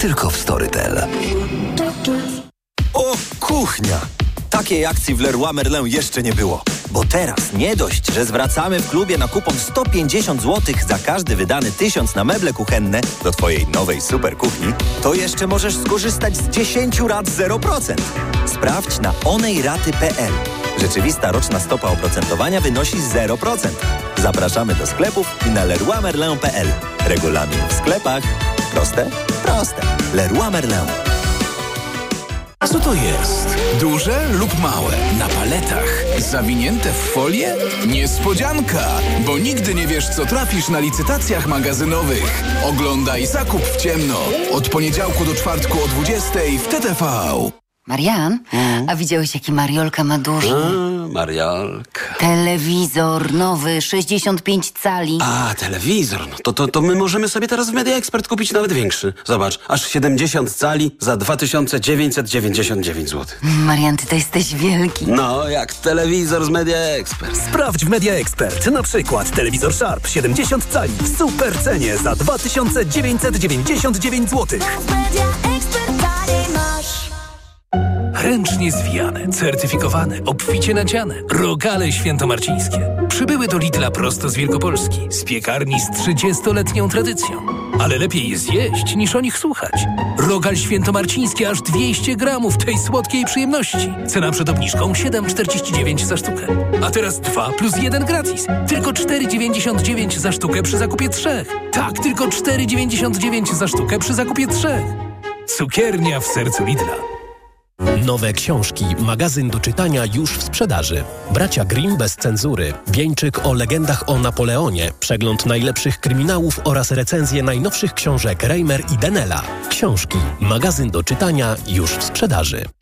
tylko w Storytel. O, kuchnia! Takiej akcji w Leroy Merlin jeszcze nie było. Bo teraz nie dość, że zwracamy w klubie na kupon 150 zł za każdy wydany tysiąc na meble kuchenne do Twojej nowej super kuchni, to jeszcze możesz skorzystać z 10 rat 0%. Sprawdź na onejraty.pl. Rzeczywista roczna stopa oprocentowania wynosi 0%. Zapraszamy do sklepów i na leroymerlin.pl. Regulamin w sklepach. Proste? Proste. Leroy Merlin. Co to jest? Duże lub małe? Na paletach? Zawinięte w folię? Niespodzianka! Bo nigdy nie wiesz, co trafisz na licytacjach magazynowych. Oglądaj Zakup w ciemno. Od poniedziałku do czwartku o 20 w TTV. Marian, a widziałeś jaki Mariolka ma duży? A, Mariolka. Telewizor nowy, 65 cali. A, telewizor. No to, to, to my możemy sobie teraz w Media Expert kupić nawet większy. Zobacz, aż 70 cali za 2999 zł. Marian, ty to jesteś wielki. No, jak telewizor z Media Expert. Sprawdź w Media Expert. Na przykład telewizor Sharp 70 cali w super cenie za 2999 zł. Ręcznie zwijane, certyfikowane, obficie nadziane. Rogale świętomarcińskie. Przybyły do Lidla prosto z Wielkopolski, z piekarni z 30-letnią tradycją. Ale lepiej je zjeść, niż o nich słuchać. Rogal świętomarciński aż 200 gramów tej słodkiej przyjemności. Cena przed obniżką 7,49 za sztukę. A teraz 2 plus 1 gratis. Tylko 4,99 za sztukę przy zakupie trzech. Tak, tylko 4,99 za sztukę przy zakupie trzech. Cukiernia w sercu Lidla. Nowe książki, magazyn do czytania już w sprzedaży. Bracia Grimm bez cenzury, wieńczyk o legendach o Napoleonie, przegląd najlepszych kryminałów oraz recenzje najnowszych książek Reimer i Denela. Książki, magazyn do czytania już w sprzedaży.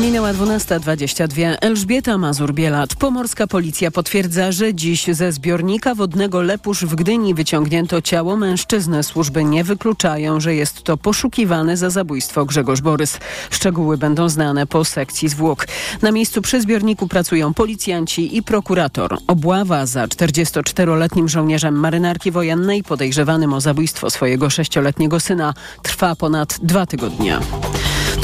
Minęła 12.22. Elżbieta Mazur-Bielat. Pomorska policja potwierdza, że dziś ze zbiornika wodnego Lepusz w Gdyni wyciągnięto ciało mężczyzny. Służby nie wykluczają, że jest to poszukiwany za zabójstwo Grzegorz Borys. Szczegóły będą znane po sekcji zwłok. Na miejscu przy zbiorniku pracują policjanci i prokurator. Obława za 44-letnim żołnierzem marynarki wojennej podejrzewanym o zabójstwo swojego sześcioletniego syna trwa ponad dwa tygodnie.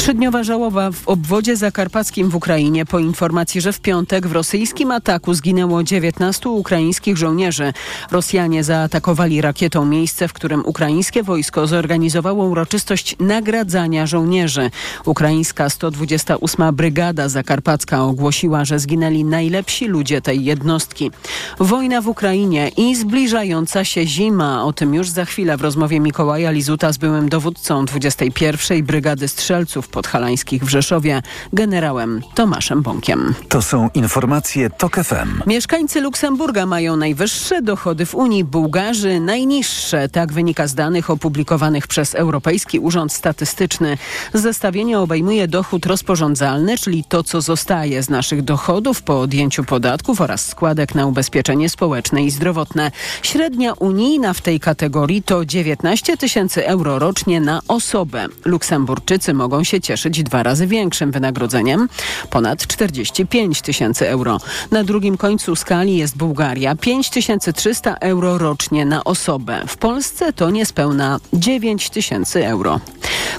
Trzydniowa żałoba w obwodzie zakarpackim w Ukrainie po informacji, że w piątek w rosyjskim ataku zginęło 19 ukraińskich żołnierzy. Rosjanie zaatakowali rakietą miejsce, w którym ukraińskie wojsko zorganizowało uroczystość nagradzania żołnierzy. Ukraińska 128 Brygada Zakarpacka ogłosiła, że zginęli najlepsi ludzie tej jednostki. Wojna w Ukrainie i zbliżająca się zima. O tym już za chwilę w rozmowie Mikołaja Lizuta z byłym dowódcą 21 Brygady Strzelców Podhalańskich w Rzeszowie, generałem Tomaszem Bąkiem. To są informacje TOK FM. Mieszkańcy Luksemburga mają najwyższe dochody w Unii, Bułgarzy najniższe. Tak wynika z danych opublikowanych przez Europejski Urząd Statystyczny. Zestawienie obejmuje dochód rozporządzalny, czyli to, co zostaje z naszych dochodów po odjęciu podatków oraz składek na ubezpieczenie społeczne i zdrowotne. Średnia unijna w tej kategorii to 19 tysięcy euro rocznie na osobę. Luksemburczycy mogą się cieszyć dwa razy większym wynagrodzeniem, ponad 45 tysięcy euro. Na drugim końcu skali jest Bułgaria, 5300 euro rocznie na osobę. W Polsce to niespełna 9 tysięcy euro.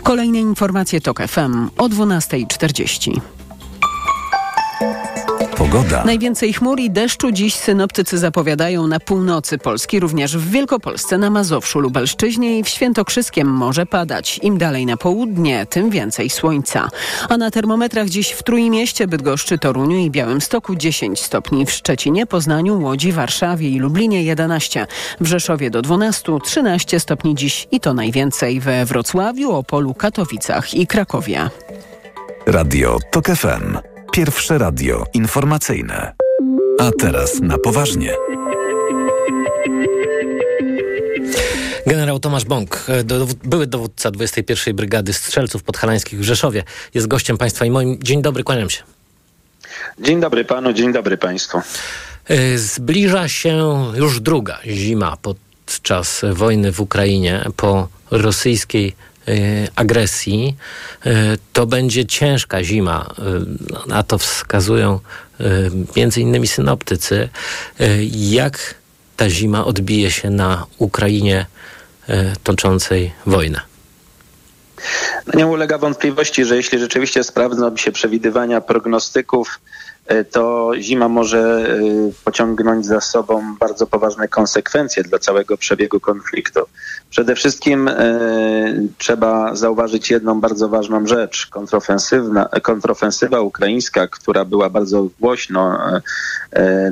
Kolejne informacje TOK FM o 12.40. Pogoda. Najwięcej chmur i deszczu dziś synoptycy zapowiadają na północy Polski, również w Wielkopolsce, na Mazowszu, Lubelszczyźnie i w Świętokrzyskiem może padać. Im dalej na południe, tym więcej słońca. A na termometrach dziś w Trójmieście, Bydgoszczy, Toruniu i Białymstoku 10 stopni, w Szczecinie, Poznaniu, Łodzi, Warszawie i Lublinie 11, w Rzeszowie do 12, 13 stopni dziś i to najwięcej we Wrocławiu, Opolu, Katowicach i Krakowie. Radio TOK FM. Pierwsze radio informacyjne. A teraz na poważnie. Generał Tomasz Bąk, były dowódca 21. Brygady Strzelców Podhalańskich w Rzeszowie, jest gościem państwa i moim. Dzień dobry, kłaniam się. Dzień dobry panu, dzień dobry państwu. E, zbliża się już druga zima podczas wojny w Ukrainie po rosyjskiej e, agresji. E, to będzie ciężka zima. Na to wskazują między innymi synoptycy. Jak ta zima odbije się na Ukrainie toczącej wojnę? No nie ulega wątpliwości, że jeśli rzeczywiście sprawdzą się przewidywania prognostyków, to zima może e, pociągnąć za sobą bardzo poważne konsekwencje dla całego przebiegu konfliktu. Przede wszystkim e, trzeba zauważyć jedną bardzo ważną rzecz. Kontrofensywna, kontrofensywa ukraińska, która była bardzo głośno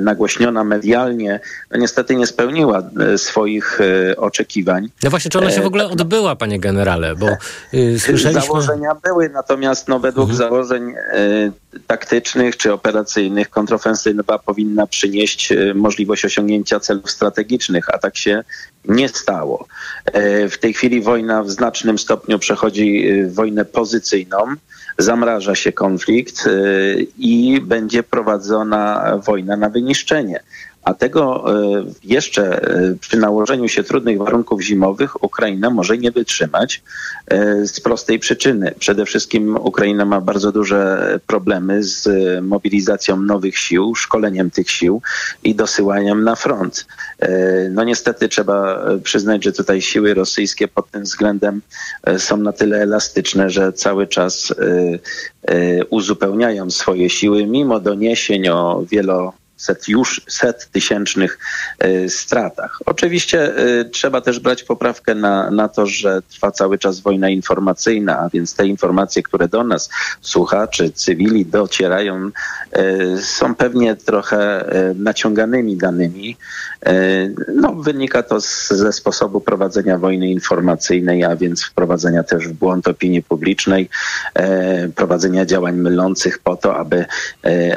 nagłośniona medialnie, no niestety nie spełniła swoich oczekiwań. No właśnie, czy ona się w ogóle odbyła, panie generale? Bo słyszeliśmy... Założenia były, natomiast no, według mhm. założeń taktycznych czy operacyjnych kontrofensywa powinna przynieść e, możliwość osiągnięcia celów strategicznych, a tak się nie stało. E, w tej chwili wojna w znacznym stopniu przechodzi e, wojnę pozycyjną, zamraża się konflikt i będzie prowadzona wojna na wyniszczenie. A tego e, jeszcze e, przy nałożeniu się trudnych warunków zimowych Ukraina może nie wytrzymać e, z prostej przyczyny. Przede wszystkim Ukraina ma bardzo duże problemy z mobilizacją nowych sił, szkoleniem tych sił i dosyłaniem na front. No niestety trzeba przyznać, że tutaj siły rosyjskie pod tym względem są na tyle elastyczne, że cały czas uzupełniają swoje siły, mimo doniesień o wielo set już set tysięcznych e, stratach. Oczywiście e, trzeba też brać poprawkę na, na to, że trwa cały czas wojna informacyjna, a więc te informacje, które do nas słuchaczy, cywili docierają, e, są pewnie trochę naciąganymi danymi. No, wynika to z, ze sposobu prowadzenia wojny informacyjnej, a więc wprowadzenia też w błąd opinii publicznej, prowadzenia działań mylących po to, aby,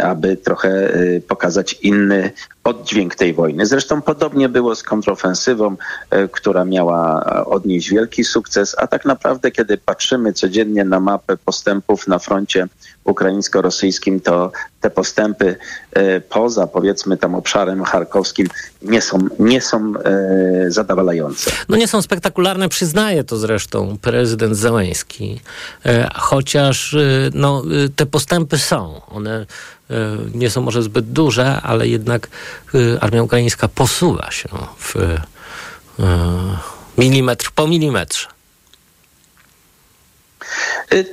aby trochę pokazać inny oddźwięk tej wojny. Zresztą podobnie było z kontrofensywą, e, która miała odnieść wielki sukces, a tak naprawdę, kiedy patrzymy codziennie na mapę postępów na froncie ukraińsko-rosyjskim, to te postępy e, poza powiedzmy tam obszarem charkowskim nie są, nie są e, zadowalające. No nie są spektakularne, przyznaje to zresztą prezydent Załęski, chociaż no, te postępy są. One E, nie są może zbyt duże, ale jednak e, armia ukraińska posuwa się w e, milimetr po milimetrze.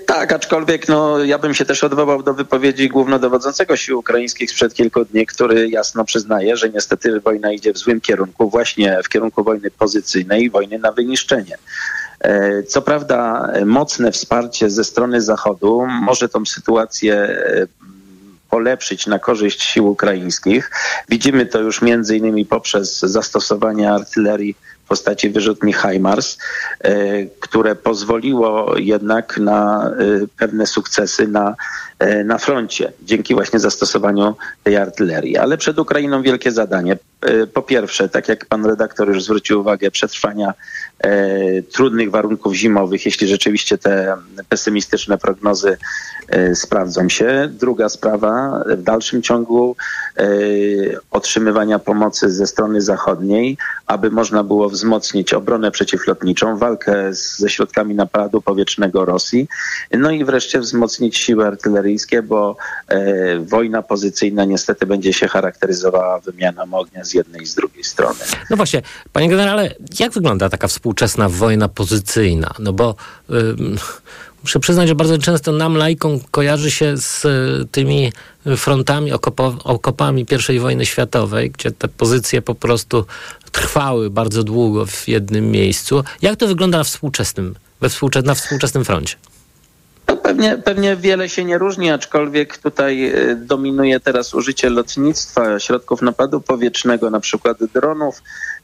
Tak, aczkolwiek no, ja bym się też odwołał do wypowiedzi głównodowodzącego sił ukraińskich sprzed kilku dni, który jasno przyznaje, że niestety wojna idzie w złym kierunku, właśnie w kierunku wojny pozycyjnej, wojny na wyniszczenie. Co prawda, mocne wsparcie ze strony Zachodu może tą sytuację polepszyć na korzyść sił ukraińskich. Widzimy to już między innymi poprzez zastosowanie artylerii postaci wyrzutni HIMARS, e, które pozwoliło jednak na e, pewne sukcesy na, e, na froncie dzięki właśnie zastosowaniu tej artylerii. Ale przed Ukrainą wielkie zadanie. Po pierwsze, tak jak pan redaktor już zwrócił uwagę, przetrwania trudnych warunków zimowych, jeśli rzeczywiście te pesymistyczne prognozy e, sprawdzą się. Druga sprawa, w dalszym ciągu e, otrzymywania pomocy ze strony zachodniej, aby można było wzmocnić obronę przeciwlotniczą, walkę ze środkami napadu powietrznego Rosji, no i wreszcie wzmocnić siły artyleryjskie, bo e, wojna pozycyjna niestety będzie się charakteryzowała wymianą ognia z jednej i z drugiej strony. No właśnie, panie generale, jak wygląda taka współpraca współczesna wojna pozycyjna. No bo muszę przyznać, że bardzo często nam, lajkom, kojarzy się z y, tymi frontami, okopo, okopami I wojny światowej, gdzie te pozycje po prostu trwały bardzo długo w jednym miejscu. Jak to wygląda na współczesnym, we współczes na współczesnym froncie? Pewnie, pewnie wiele się nie różni, aczkolwiek tutaj y, dominuje teraz użycie lotnictwa, środków napadu powietrznego, na przykład dronów,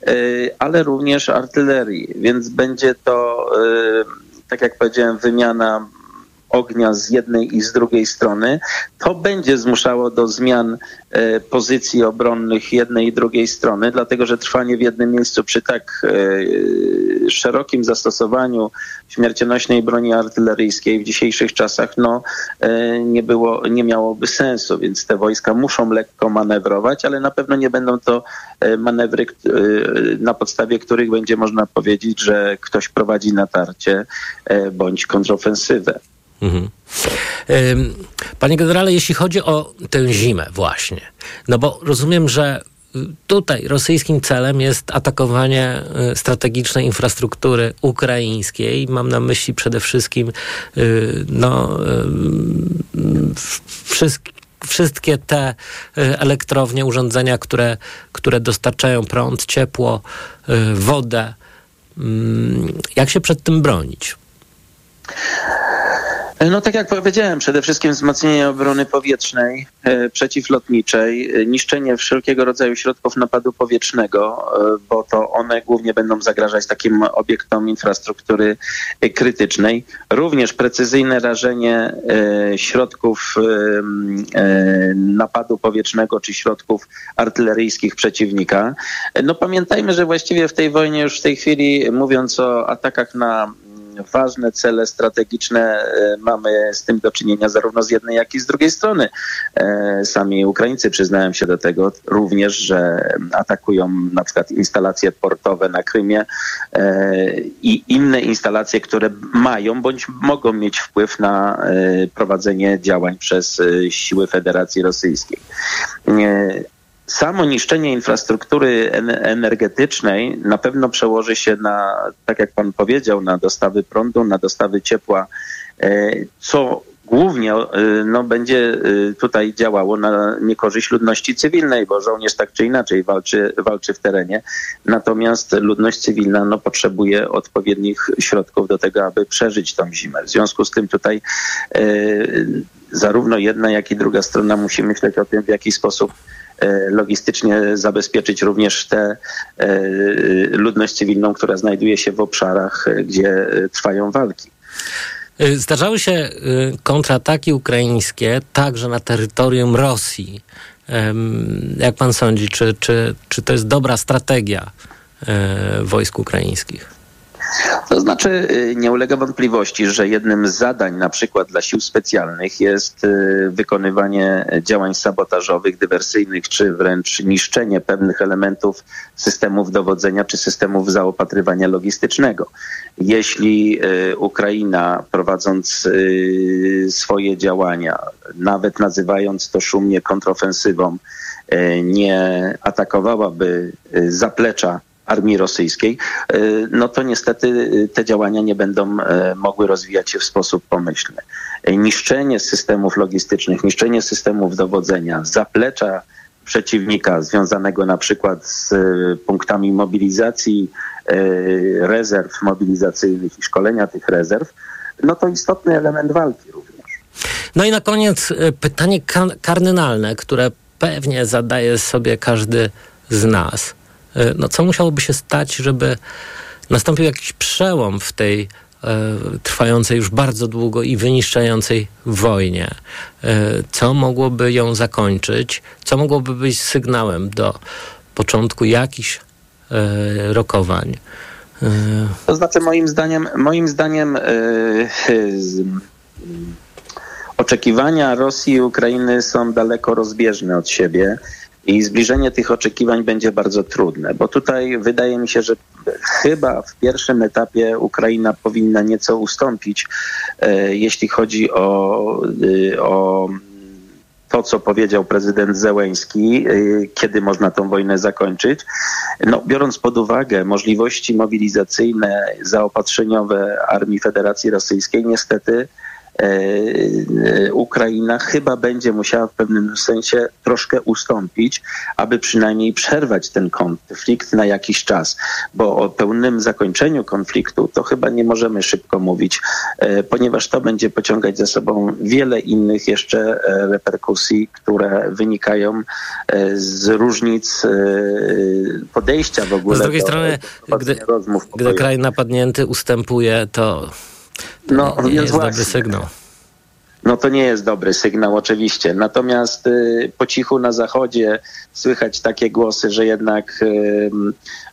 y, ale również artylerii, więc będzie to, y, tak jak powiedziałem, wymiana ognia z jednej i z drugiej strony, to będzie zmuszało do zmian e, pozycji obronnych jednej i drugiej strony, dlatego że trwanie w jednym miejscu przy tak e, szerokim zastosowaniu śmiercionośnej broni artyleryjskiej w dzisiejszych czasach no, e, nie, było, nie miałoby sensu, więc te wojska muszą lekko manewrować, ale na pewno nie będą to manewry, na podstawie których będzie można powiedzieć, że ktoś prowadzi natarcie bądź kontrofensywę. Mhm. Panie generale, jeśli chodzi o tę zimę właśnie, no bo rozumiem, że tutaj rosyjskim celem jest atakowanie y, strategicznej infrastruktury ukraińskiej. Mam na myśli przede wszystkim y, no, wszystkie te y, elektrownie, urządzenia, które, które dostarczają prąd, ciepło, wodę. Jak się przed tym bronić? No tak jak powiedziałem, przede wszystkim wzmocnienie obrony powietrznej, e, przeciwlotniczej, e, niszczenie wszelkiego rodzaju środków napadu powietrznego, e, bo to one głównie będą zagrażać takim obiektom infrastruktury krytycznej. Również precyzyjne rażenie środków napadu powietrznego czy środków artyleryjskich przeciwnika. No pamiętajmy, że właściwie w tej wojnie już w tej chwili mówiąc o atakach na ważne cele strategiczne e, mamy z tym do czynienia zarówno z jednej, jak i z drugiej strony. E, sami Ukraińcy przyznają się do tego również, że atakują na przykład instalacje portowe na Krymie e, i inne instalacje, które mają bądź mogą mieć wpływ na prowadzenie działań przez siły Federacji Rosyjskiej samo niszczenie infrastruktury energetycznej na pewno przełoży się na, tak jak pan powiedział, na dostawy prądu, na dostawy ciepła, e, co głównie e, no, będzie e, tutaj działało na niekorzyść ludności cywilnej, bo żołnierz tak czy inaczej walczy, walczy w terenie. Natomiast ludność cywilna no, potrzebuje odpowiednich środków do tego, aby przeżyć tą zimę. W związku z tym tutaj zarówno jedna, jak i druga strona musi myśleć o tym, w jaki sposób logistycznie zabezpieczyć również tę e, ludność cywilną, która znajduje się w obszarach, e, gdzie trwają walki. Zdarzały się kontrataki ukraińskie także na terytorium Rosji. Jak pan sądzi, czy, czy, czy to jest dobra strategia wojsk ukraińskich? To znaczy, y, nie ulega wątpliwości, że jednym z zadań na przykład dla sił specjalnych jest y, wykonywanie działań sabotażowych, dywersyjnych, czy wręcz niszczenie pewnych elementów systemów dowodzenia, czy systemów zaopatrywania logistycznego. Jeśli y, Ukraina prowadząc swoje działania, nawet nazywając to szumnie kontrofensywą, nie atakowałaby zaplecza armii rosyjskiej, e, no to niestety e, te działania nie będą e, mogły rozwijać się w sposób pomyślny. Niszczenie systemów logistycznych, niszczenie systemów dowodzenia, zaplecza przeciwnika związanego na przykład z punktami mobilizacji rezerw mobilizacyjnych i szkolenia tych rezerw, no to istotny element walki również. No i na koniec pytanie kardynalne, które pewnie zadaje sobie każdy z nas. E, no co musiałoby się stać, żeby nastąpił jakiś przełom w tej e, trwającej już bardzo długo i wyniszczającej wojnie. E, co mogłoby ją zakończyć? Co mogłoby być sygnałem do początku jakichś rokowań? To znaczy moim zdaniem, moim zdaniem oczekiwania Rosji i Ukrainy są daleko rozbieżne od siebie. I zbliżenie tych oczekiwań będzie bardzo trudne, bo tutaj wydaje mi się, że chyba w pierwszym etapie Ukraina powinna nieco ustąpić, e, jeśli chodzi o, e, o to, co powiedział prezydent Zełęński, e, kiedy można tą wojnę zakończyć. No, biorąc pod uwagę możliwości mobilizacyjne, zaopatrzeniowe Armii Federacji Rosyjskiej, niestety Ukraina chyba będzie musiała w pewnym sensie troszkę ustąpić, aby przynajmniej przerwać ten konflikt na jakiś czas, bo o pełnym zakończeniu konfliktu to chyba nie możemy szybko mówić, e, ponieważ to będzie pociągać za sobą wiele innych jeszcze e, reperkusji, które wynikają z różnic podejścia w ogóle. Z drugiej strony, gdy, gdy kraj napadnięty ustępuje, to no, nie, nie jest właśnie. dobry sygnał. no to nie jest dobry sygnał oczywiście. Natomiast y, po cichu na zachodzie słychać takie głosy, że jednak y,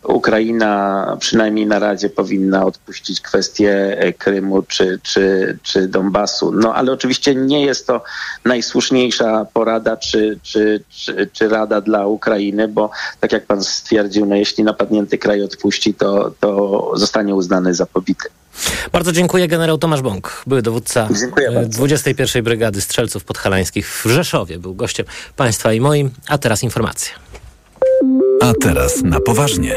Ukraina przynajmniej na Radzie powinna odpuścić kwestię e, Krymu czy, czy, czy Donbasu. No ale oczywiście nie jest to najsłuszniejsza porada czy, czy, czy, czy rada dla Ukrainy, bo tak jak pan stwierdził, no jeśli napadnięty kraj odpuści, to, to zostanie uznany za pobity. Bardzo dziękuję generał Tomasz Bąk, były dowódca Dziękuję bardzo. 21 Brygady Strzelców Podhalańskich w Rzeszowie. Był gościem państwa i moim, a teraz informacje. A teraz na poważnie.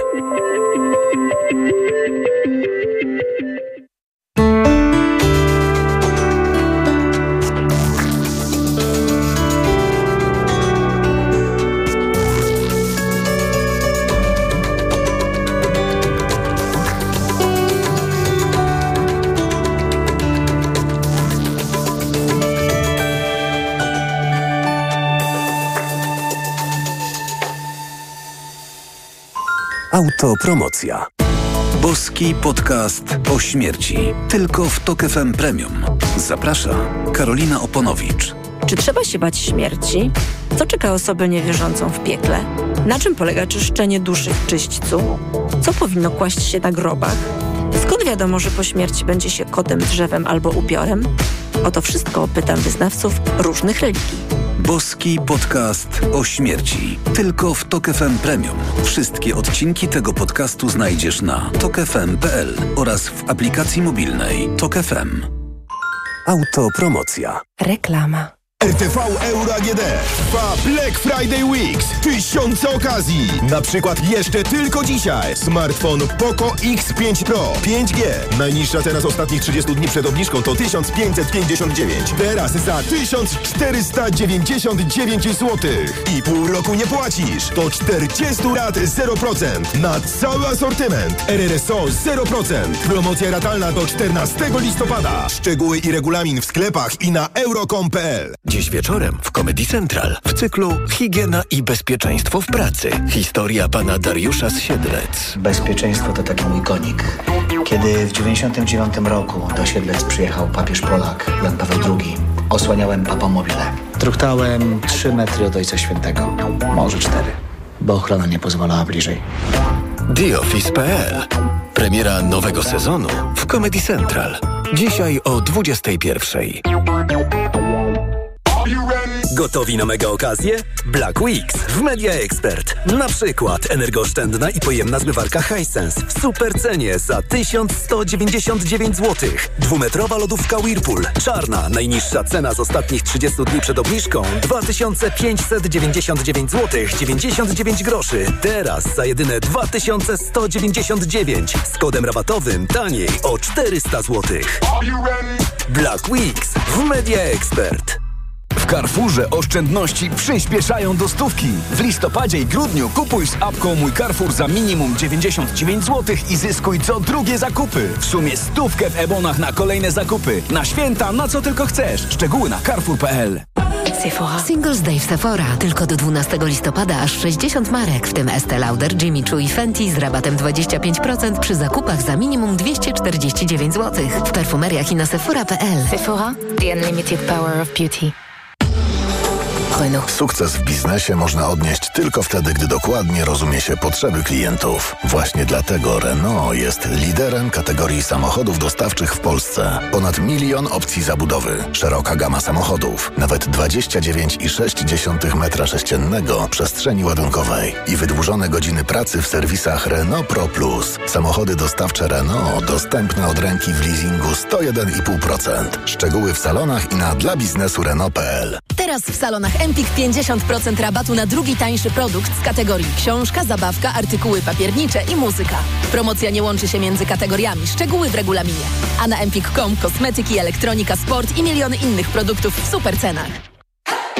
Autopromocja. Boski podcast o śmierci. Tylko w Tok FM Premium. Zaprasza Karolina Oponowicz. Czy trzeba się bać śmierci? Co czeka osobę niewierzącą w piekle? Na czym polega czyszczenie duszy w czyśćcu? Co powinno kłaść się na grobach? Skąd wiadomo, że po śmierci będzie się kotem, drzewem albo upiorem? O to wszystko pytam wyznawców różnych religii. Boski podcast o śmierci. Tylko w Tok FM Premium. Wszystkie odcinki tego podcastu znajdziesz na tokefm.pl oraz w aplikacji mobilnej Tok FM. Autopromocja. Reklama. RTV Euro AGD trwa Black Friday Weeks. Tysiące okazji. Na przykład jeszcze tylko dzisiaj. Smartfon Poco X5 Pro 5G. Najniższa cena z ostatnich 30 dni przed obniżką to 1559. Teraz za 1499 zł. I pół roku nie płacisz. To 40 lat 0%. Na cały asortyment. RRSO 0%. Promocja ratalna do 14 listopada. Szczegóły i regulamin w sklepach i na euro.com.pl Dziś wieczorem w Comedy Central w cyklu Higiena i bezpieczeństwo w pracy. Historia pana Dariusza z Siedlec. Bezpieczeństwo to taki mój konik. Kiedy w 99 roku do Siedlec przyjechał papież Polak Jan Paweł II, osłaniałem papamobile. Truchtałem 3 metry od Ojca Świętego, może 4, bo ochrona nie pozwalała bliżej. TheOffice.pl Premiera nowego sezonu w Comedy Central. Dzisiaj o 21.00. Gotowi na mega okazję? Black Weeks w Media Expert. Na przykład energooszczędna i pojemna zmywarka Hisense w super cenie za 1199 zł. Dwumetrowa lodówka Whirlpool. Czarna, najniższa cena z ostatnich 30 dni przed obniżką 2599 zł 99 groszy. Teraz za jedyne 2199 z kodem rabatowym taniej o 400 zł. Black Weeks w Media Expert. Carrefourze oszczędności przyspieszają do stówki. W listopadzie i grudniu kupuj z apką Mój Carrefour za minimum 99 zł i zyskuj co drugie zakupy. W sumie stówkę w ebonach na kolejne zakupy. Na święta, na co tylko chcesz. Szczegóły na carrefour.pl Sephora. Singles Day w Sephora. Tylko do 12 listopada aż 60 marek, w tym Estée Lauder, Jimmy Choo i Fenty z rabatem 25% przy zakupach za minimum 249 zł. W perfumeriach i na sephora.pl. Sephora, the unlimited power of beauty. Sukces w biznesie można odnieść tylko wtedy, gdy dokładnie rozumie się potrzeby klientów. Właśnie dlatego Renault jest liderem kategorii samochodów dostawczych w Polsce. Ponad milion opcji zabudowy, szeroka gama samochodów, nawet 29,6 m3 przestrzeni ładunkowej i wydłużone godziny pracy w serwisach Renault Pro Plus. Samochody dostawcze Renault dostępne od ręki w leasingu 101,5%. Szczegóły w salonach i na dla biznesu Renault.pl. Teraz w salonach Empik 50% rabatu na drugi tańszy produkt z kategorii książka, zabawka, artykuły papiernicze i muzyka. Promocja nie łączy się między kategoriami. Szczegóły w regulaminie. A na empik.com kosmetyki, elektronika, sport i miliony innych produktów w super cenach.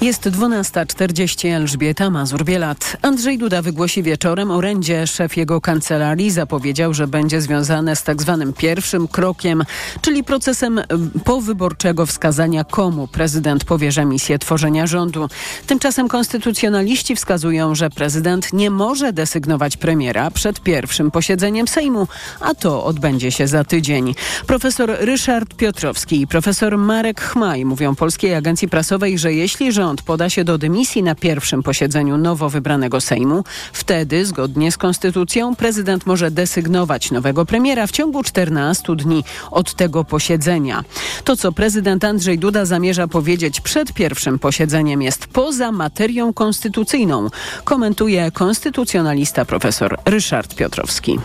Jest 12.40. Elżbieta Mazur-Bielat. Andrzej Duda wygłosi wieczorem orędzie. Szef jego kancelarii zapowiedział, że będzie związane z tak zwanym pierwszym krokiem, czyli procesem powyborczego wskazania komu prezydent powierza misję tworzenia rządu. Tymczasem konstytucjonaliści wskazują, że prezydent nie może desygnować premiera przed pierwszym posiedzeniem Sejmu, a to odbędzie się za tydzień. Profesor Ryszard Piotrowski i profesor Marek Chmaj mówią Polskiej Agencji Prasowej, że jeśli rząd rząd poda się do dymisji na pierwszym posiedzeniu nowo wybranego Sejmu, wtedy, zgodnie z konstytucją, prezydent może desygnować nowego premiera w ciągu 14 dni od tego posiedzenia. To, co prezydent Andrzej Duda zamierza powiedzieć przed pierwszym posiedzeniem, jest poza materią konstytucyjną, komentuje konstytucjonalista profesor Ryszard Piotrowski.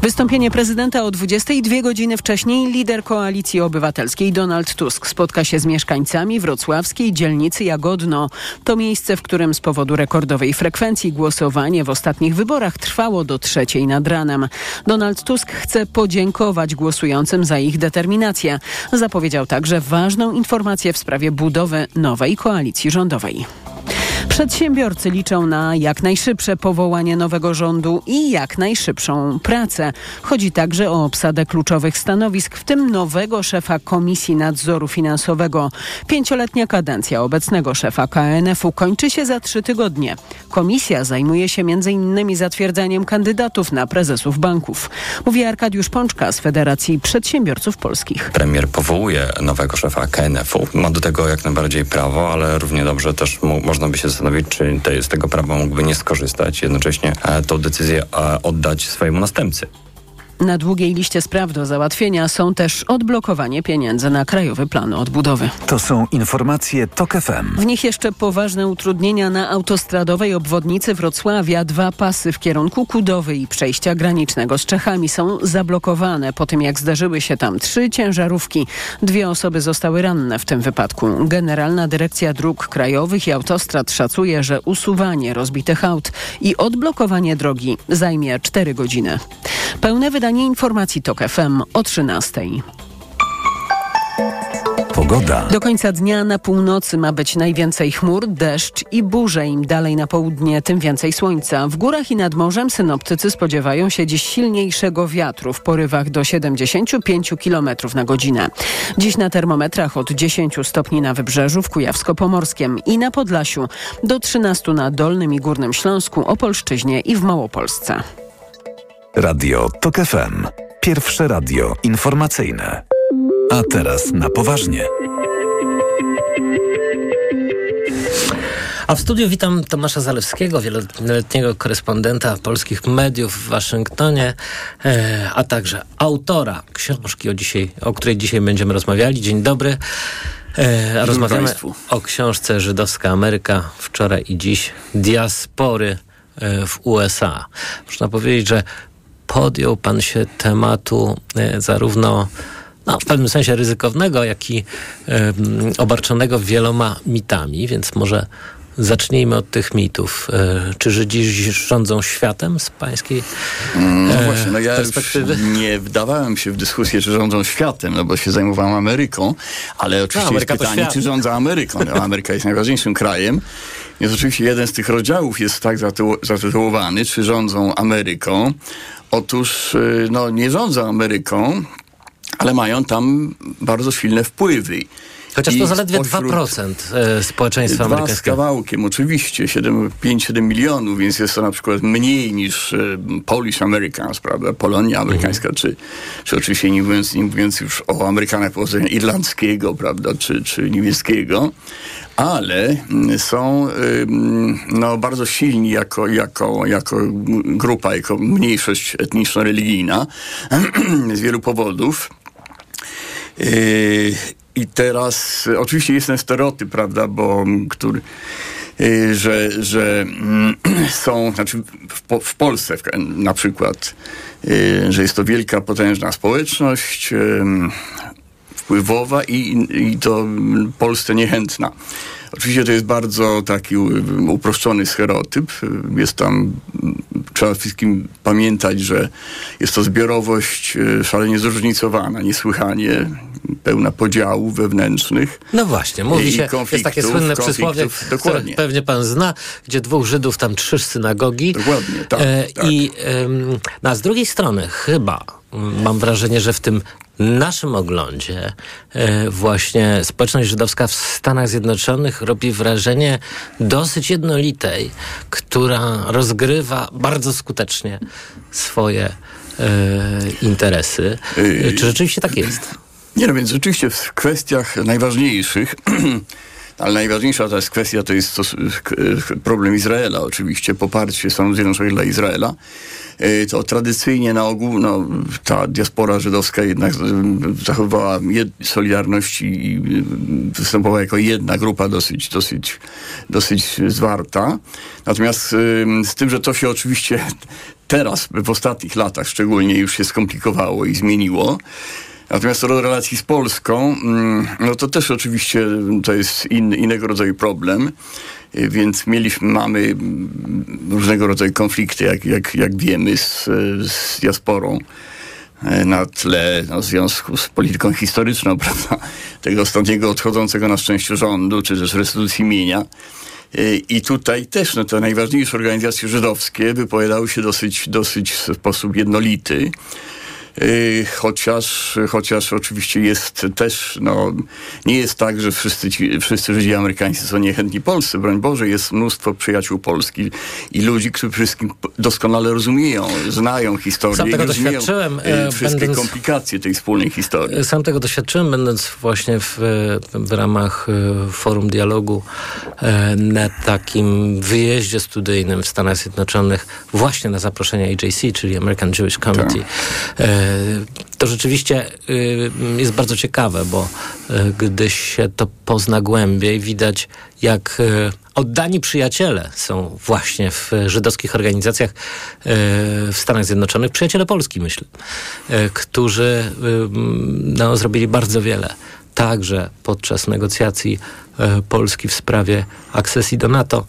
Wystąpienie prezydenta o 22 godziny wcześniej lider Koalicji Obywatelskiej Donald Tusk spotka się z mieszkańcami wrocławskiej dzielnicy Jagodno. To miejsce, w którym z powodu rekordowej frekwencji głosowanie w ostatnich wyborach trwało do trzeciej nad ranem. Donald Tusk chce podziękować głosującym za ich determinację. Zapowiedział także ważną informację w sprawie budowy nowej koalicji rządowej. Przedsiębiorcy liczą na jak najszybsze powołanie nowego rządu i jak najszybszą pracę. Chodzi także o obsadę kluczowych stanowisk, w tym nowego szefa Komisji Nadzoru Finansowego. Pięcioletnia kadencja obecnego szefa KNF-u kończy się za trzy tygodnie. Komisja zajmuje się m.in. zatwierdzaniem kandydatów na prezesów banków. Mówi Arkadiusz Pączka z Federacji Przedsiębiorców Polskich. Premier powołuje nowego szefa KNF-u. Ma do tego jak najbardziej prawo, ale równie dobrze też można by się zastanowić, czy z tego prawa mógłby nie skorzystać, jednocześnie e, tą decyzję e, oddać swojemu następcy. Na długiej liście spraw do załatwienia są też odblokowanie pieniędzy na Krajowy Plan Odbudowy. To są informacje TOK FM. W nich jeszcze poważne utrudnienia na autostradowej obwodnicy Wrocławia. Dwa pasy w kierunku Kudowy i przejścia granicznego z Czechami są zablokowane po tym, jak zdarzyły się tam trzy ciężarówki. Dwie osoby zostały ranne w tym wypadku. Generalna Dyrekcja Dróg Krajowych i Autostrad szacuje, że usuwanie rozbitych aut i odblokowanie drogi zajmie 4 godziny. Pełne wydanie Wydanie informacji TOK FM o 13. Pogoda. Do końca dnia na północy ma być najwięcej chmur, deszcz i burze. Im dalej na południe, tym więcej słońca. W górach i nad morzem synoptycy spodziewają się dziś silniejszego wiatru w porywach do 75 km na godzinę. Dziś na termometrach od 10 stopni na wybrzeżu w Kujawsko-Pomorskiem i na Podlasiu do 13 na Dolnym i Górnym Śląsku, Opolszczyźnie i w Małopolsce. Radio TOK FM. Pierwsze radio informacyjne. A teraz na poważnie. A w studiu witam Tomasza Zalewskiego, wieloletniego korespondenta polskich mediów w Waszyngtonie, e, a także autora książki, o, dzisiaj, o której dzisiaj będziemy rozmawiali. Dzień dobry. E, rozmawiamy Państwu. o książce Żydowska Ameryka wczoraj i dziś diaspory e, w USA. Można powiedzieć, że podjął pan się tematu e, zarówno no, w pewnym sensie ryzykownego, jak i e, obarczonego wieloma mitami, więc może Zacznijmy od tych mitów. E, czy Żydzi rządzą światem z pańskiej mm, no właśnie, no ja perspektywy? nie wdawałem się w dyskusję, czy rządzą światem, no bo się zajmowałem Ameryką, ale oczywiście no, jest pytanie, czy rządzą Ameryką. No, Ameryka jest najważniejszym krajem. Więc oczywiście jeden z tych rozdziałów jest tak zatytułowany, czy rządzą Ameryką. Otóż y, no, nie rządzą Ameryką, ale mają tam bardzo silne wpływy. Chociaż to zaledwie 2% e, społeczeństwa dwa amerykańskiego. z kawałkiem, oczywiście, 5-7 milionów, więc jest to na przykład mniej niż e, Polish Americans, prawda, Polonia amerykańska, Mhm. czy, czy oczywiście nie mówiąc, nie mówiąc już o Amerykanach pochodzenia irlandzkiego, prawda, czy, czy niemieckiego, ale mm, są no, bardzo silni jako, jako, jako grupa, jako mniejszość etniczno-religijna z wielu powodów. I teraz y, oczywiście jest ten stereotyp, prawda, bo mm, który y, że, że mm, są, znaczy w, w Polsce na przykład, y, że jest to wielka, potężna społeczność wpływowa i, i to Polsce niechętna. Oczywiście to jest bardzo taki u- uproszczony stereotyp. Jest tam, mm, trzeba wszystkim pamiętać, że jest to zbiorowość y, szalenie zróżnicowana, niesłychanie pełna podziałów wewnętrznych. No właśnie, mówi się, jest takie słynne przysłowie, które pewnie pan zna, gdzie dwóch Żydów, tam trzy synagogi. Dokładnie, tak, I em, no, a z drugiej strony chyba mm, mam wrażenie, że w tym naszym oglądzie e, właśnie społeczność żydowska w Stanach Zjednoczonych robi wrażenie dosyć jednolitej, która rozgrywa bardzo skutecznie swoje e, interesy. Czy rzeczywiście tak jest? Nie no, więc rzeczywiście w kwestiach najważniejszych, ale najważniejsza to jest kwestia, to jest k- problem Izraela oczywiście, poparcie Stanów Zjednoczonych dla Izraela. Y, To tradycyjnie na ogół no, ta diaspora żydowska jednak y, zachowywała solidarność i y, występowała jako jedna grupa dosyć, dosyć, dosyć zwarta. Natomiast y, z tym, że to się oczywiście teraz, w ostatnich latach szczególnie już się skomplikowało i zmieniło. Natomiast co do relacji z Polską, mm, no to też oczywiście to jest in, innego rodzaju problem. Więc mieliśmy, mamy różnego rodzaju konflikty, jak, jak, jak wiemy, z, z diasporą e, na tle no, w związku z polityką historyczną, prawda, tego ostatniego odchodzącego na szczęście rządu, czy też restytucji mienia. Y, I tutaj też no, te najważniejsze organizacje żydowskie wypowiadały się dosyć, dosyć w sposób jednolity. Y, Chociaż, chociaż oczywiście jest też, no, nie jest tak, że wszyscy, ci, wszyscy Żydzi amerykańscy są niechętni Polsce. Broń Boże, jest mnóstwo przyjaciół Polski i ludzi, którzy wszystkim doskonale rozumieją, znają historię Sam i tego rozumieją doświadczyłem, y, e, wszystkie będąc- komplikacje tej wspólnej historii. Sam tego doświadczyłem, będąc właśnie w, w ramach e, Forum Dialogu e, na takim wyjeździe studyjnym w Stanach Zjednoczonych, właśnie na zaproszenie AJC, czyli American Jewish Committee. E, To rzeczywiście e, jest bardzo ciekawe, bo e, gdy się to pozna głębiej, widać jak e, oddani przyjaciele są właśnie w żydowskich organizacjach e, w Stanach Zjednoczonych, przyjaciele Polski myślę, e, którzy no, zrobili bardzo wiele. Także podczas negocjacji e, Polski w sprawie akcesji do NATO,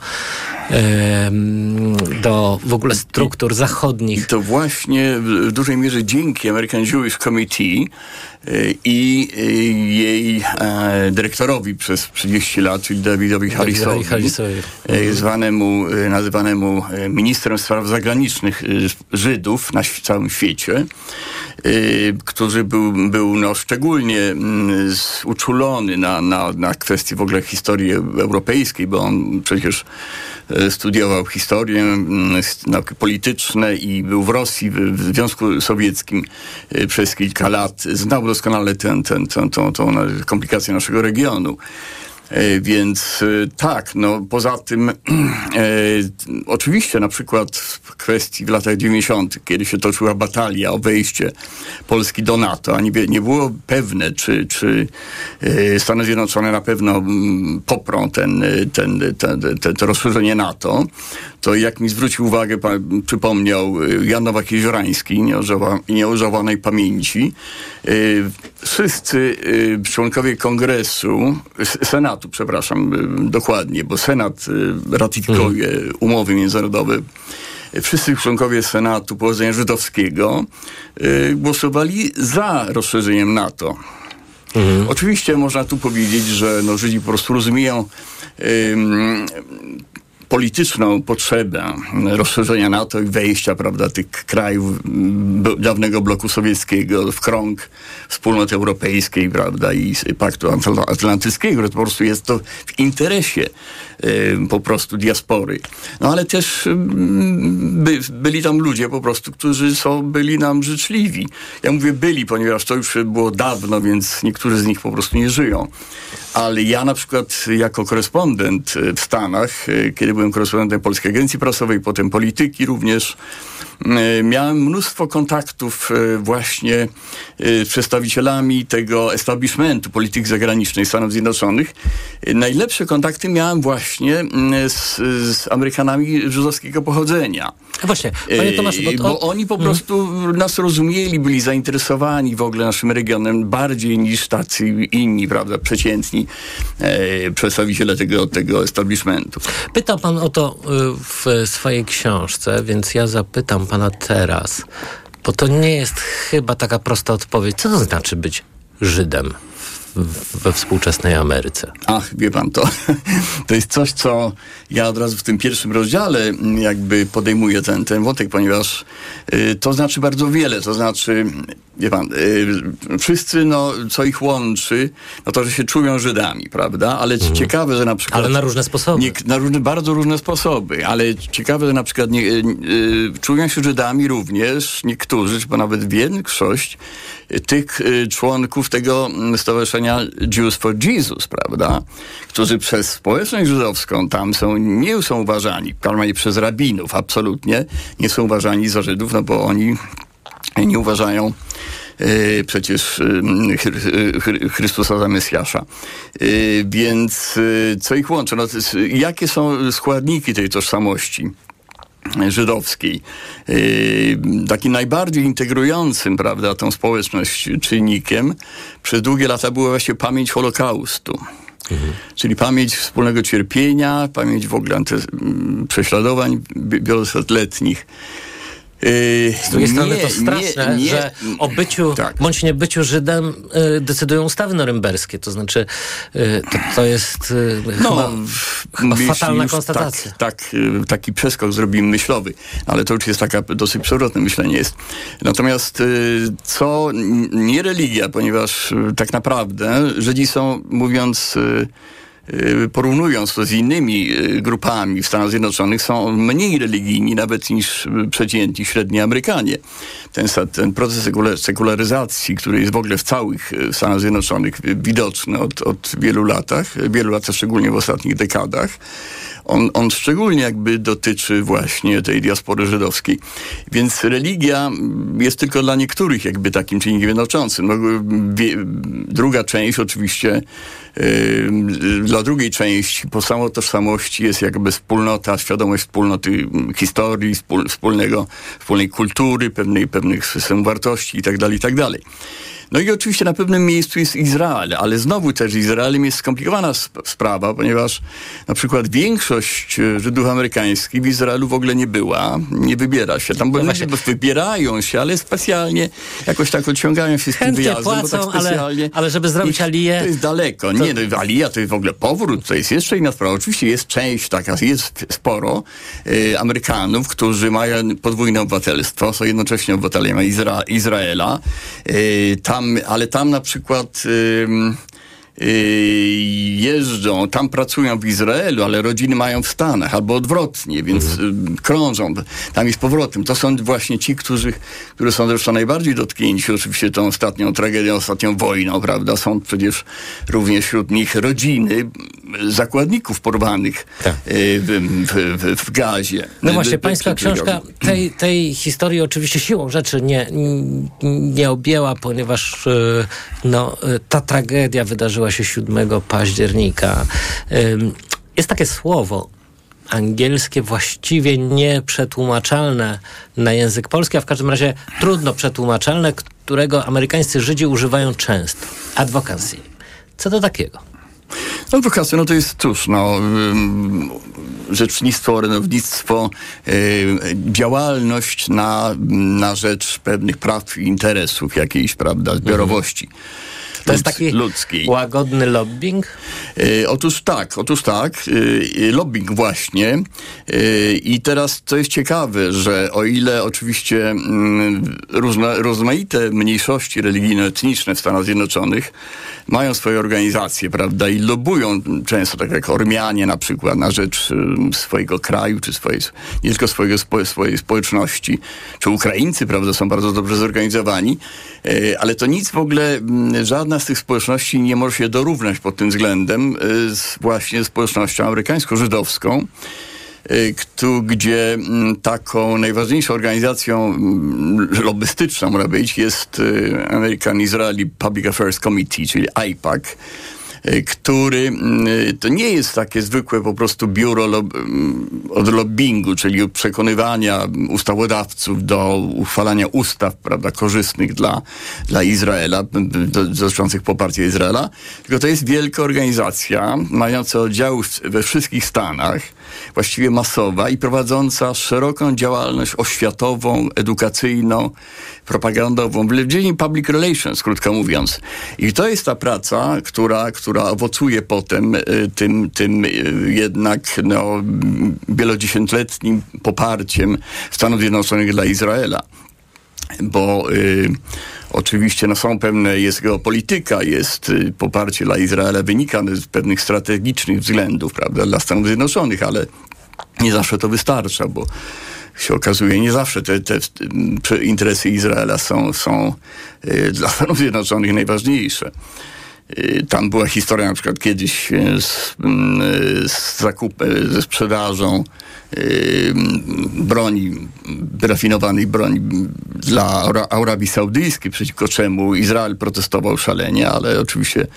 do w ogóle struktur zachodnich. To właśnie w dużej mierze dzięki American Jewish Committee y, i y, jej e, dyrektorowi przez 30 lat, czyli Davidowi Harrisowi, Harrisowi. y, zwanemu, y, nazywanemu ministrem spraw zagranicznych Żydów na całym świecie, który był, był no, szczególnie mm, uczulony na, na, na kwestie w ogóle historii europejskiej, bo on przecież studiował historię, mm, nauki polityczne i był w Rosji, w, Związku Sowieckim e, przez kilka lat. Znał doskonale na- komplikację naszego regionu. E, Więc e, tak, no poza tym e, oczywiście na przykład w kwestii w latach 90., kiedy się toczyła batalia o wejście Polski do NATO, a nie, nie było pewne, czy, czy Stany Zjednoczone na pewno mm, poprą ten, ten, ten, ten, to rozszerzenie NATO, to jak mi zwrócił uwagę, przypomniał Jan Nowak-Jeziorański, nieożałowanej pamięci, wszyscy członkowie kongresu, s- senatu, przepraszam, e, dokładnie, bo senat e, ratyfikuje umowy międzynarodowe, wszyscy członkowie senatu pochodzenia żydowskiego e, głosowali za rozszerzeniem NATO. Oczywiście można tu powiedzieć, że no, Żydzi po prostu rozumieją polityczną potrzebę rozszerzenia NATO i wejścia, prawda, tych krajów dawnego bloku sowieckiego w krąg wspólnoty europejskiej, prawda, i Paktu Atlantyckiego, po prostu jest to w interesie po prostu diaspory. No ale też by, byli tam ludzie po prostu, którzy są, byli nam życzliwi. Ja mówię byli, ponieważ to już było dawno, więc niektórzy z nich po prostu nie żyją. Ale ja na przykład jako korespondent w Stanach, kiedy byłem korespondentem Polskiej Agencji Prasowej, potem polityki również, E, miałem mnóstwo kontaktów właśnie z przedstawicielami tego establishmentu polityki zagranicznej Stanów Zjednoczonych. Najlepsze kontakty miałem właśnie z, z Amerykanami żydowskiego pochodzenia. A właśnie, panie Tomaszu, bo, bo oni po hmm. prostu nas rozumieli, byli zainteresowani w ogóle naszym regionem bardziej niż tacy inni, prawda, przeciętni e, przedstawiciele tego, tego establishmentu. Pytał pan o to w swojej książce, więc ja zapytam pana teraz, bo to nie jest chyba taka prosta odpowiedź. Co to znaczy być Żydem? we współczesnej Ameryce. Ach, wie pan, to, to jest coś, co ja od razu w tym pierwszym rozdziale jakby podejmuję ten, ten wątek, ponieważ y, to znaczy bardzo wiele. To znaczy, wie pan, y, wszyscy, no, co ich łączy, no to, że się czują Żydami, prawda? Ale mhm. ciekawe, że na przykład... Ale na różne sposoby. Nie, na różne, bardzo różne sposoby, ale ciekawe, że na przykład nie, y, czują się Żydami również niektórzy, czy nawet większość tych członków tego stowarzyszenia Jews for Jesus, prawda? Którzy przez społeczność żydowską tam są nie są uważani, normalnie przez rabinów, absolutnie nie są uważani za Żydów, no bo oni nie uważają e, przecież e, Chrystusa za Mesjasza. E, więc co ich łączy? No, jakie są składniki tej tożsamości? żydowskiej. Takim najbardziej integrującym, prawda, tą społeczność czynnikiem przez długie lata była właśnie pamięć Holokaustu. Mhm. Czyli pamięć wspólnego cierpienia, pamięć w ogóle prześladowań wielosetletnich. Yy, z drugiej nie, strony to straszne, nie, nie, że o byciu tak. bądź nie byciu Żydem y, decydują ustawy norymberskie. To znaczy, y, to, to jest y, no, chyba, chyba fatalna konstatacja. Tak, tak, y, taki przeskok zrobimy myślowy, ale to już jest taka dosyć przewrotne myślenie jest. Natomiast y, co nie religia, ponieważ y, tak naprawdę Żydzi są, mówiąc Y, porównując to z innymi y, grupami w Stanach Zjednoczonych, są mniej religijni nawet niż przeciętni średni Amerykanie. Ten, ten proces sekularyzacji, który jest w ogóle w całych y, Stanach Zjednoczonych widoczny od, od wielu latach, wielu lat, szczególnie w ostatnich dekadach, on, on szczególnie jakby dotyczy właśnie tej diaspory żydowskiej. Więc religia jest tylko dla niektórych jakby takim czynnikiem jednoczącym. No, wie, druga część oczywiście dla drugiej części po samą tożsamości jest jakby wspólnota, świadomość wspólnoty historii, wspólnego, wspólnej kultury, pewnej, pewnych systemów wartości itd., tak itd. No i oczywiście na pewnym miejscu jest Izrael, ale znowu też Izraelem jest skomplikowana sp sprawa, ponieważ na przykład większość e, Żydów amerykańskich w Izraelu w ogóle nie była, nie wybiera się. Tam no właśnie... wybierają się, ale specjalnie jakoś tak odciągają się z tym wyjazdem, płacą, bo tak specjalnie... Ale, ale żeby zrobić aliję... To jest daleko. To... Nie, no, alija to jest w ogóle powrót, to jest jeszcze inna sprawa. Oczywiście jest część taka, jest sporo e, Amerykanów, którzy mają podwójne obywatelstwo, są jednocześnie obywatelami Izra Izraela. E, tam tam, ale tam na przykład jeżdżą, tam pracują w Izraelu, ale rodziny mają w Stanach, albo odwrotnie, więc mhm. krążą tam i z powrotem. To są właśnie ci, którzy, którzy są zresztą najbardziej dotknięci oczywiście tą ostatnią tragedią, ostatnią wojną, prawda? Są przecież również wśród nich rodziny zakładników porwanych tak. W, w, w, w, gazie. No właśnie, pańska książka tej, tej historii oczywiście siłą rzeczy nie, nie objęła, ponieważ no, ta tragedia wydarzyła wydarzyła się 7 października. Jest takie słowo angielskie właściwie nieprzetłumaczalne na język polski, a w każdym razie trudno przetłumaczalne, którego amerykańscy Żydzi używają często. Advocacy. Co to takiego? Adwokacja, no to jest cóż, no, rzecznictwo, orędownictwo, działalność na, na rzecz pewnych praw i interesów jakiejś, prawda, zbiorowości. To jest taki ludzkiej. łagodny lobbying? E, otóż tak, otóż tak, e, lobbying właśnie. E, I teraz co jest ciekawe, że o ile oczywiście mm, różne, rozmaite mniejszości religijno-etniczne w Stanach Zjednoczonych mają swoje organizacje, prawda, i lobują często, tak jak Ormianie na przykład, na rzecz swojego kraju, czy swojej, nie tylko swojego, swojej społeczności, czy Ukraińcy, prawda, są bardzo dobrze zorganizowani, ale to nic w ogóle, żadna z tych społeczności nie może się dorównać pod tym względem z właśnie społecznością amerykańsko-żydowską, gdzie taką najważniejszą organizacją lobbystyczną, można powiedzieć, jest American Israeli Public Affairs Committee, czyli AIPAC, który to nie jest takie zwykłe po prostu biuro od lobbingu, czyli przekonywania ustawodawców do uchwalania ustaw, prawda, korzystnych dla, dla Izraela, dotyczących poparcia Izraela, tylko to jest wielka organizacja, mająca oddziały we wszystkich Stanach, właściwie masowa i prowadząca szeroką działalność oświatową, edukacyjną, propagandową, w dziedzinę public relations, krótko mówiąc. I to jest ta praca, która, która owocuje potem y, tym, tym y, jednak no, wielodziesięcioletnim poparciem Stanów Zjednoczonych dla Izraela. Bo y, oczywiście no, są pewne, jest geopolityka, jest y, poparcie dla Izraela, wynika z pewnych strategicznych względów, prawda, dla Stanów Zjednoczonych, ale nie zawsze to wystarcza, bo się okazuje, nie zawsze te, te, te interesy Izraela są, są y, dla Stanów Zjednoczonych najważniejsze. Y, tam była historia na przykład kiedyś y, z, z zakupem, ze sprzedażą broni, wyrafinowanej broni dla Arabii Saudyjskiej, przeciwko czemu Izrael protestował szalenie, ale oczywiście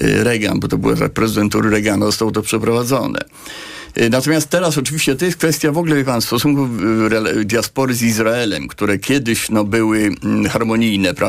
Reagan, bo to była za prezydentury Reagana, zostało to przeprowadzone. Y, natomiast teraz oczywiście to jest kwestia w ogóle, wie pan, stosunków y, diaspory z Izraelem, które kiedyś no, były mm, harmonijne, prawda?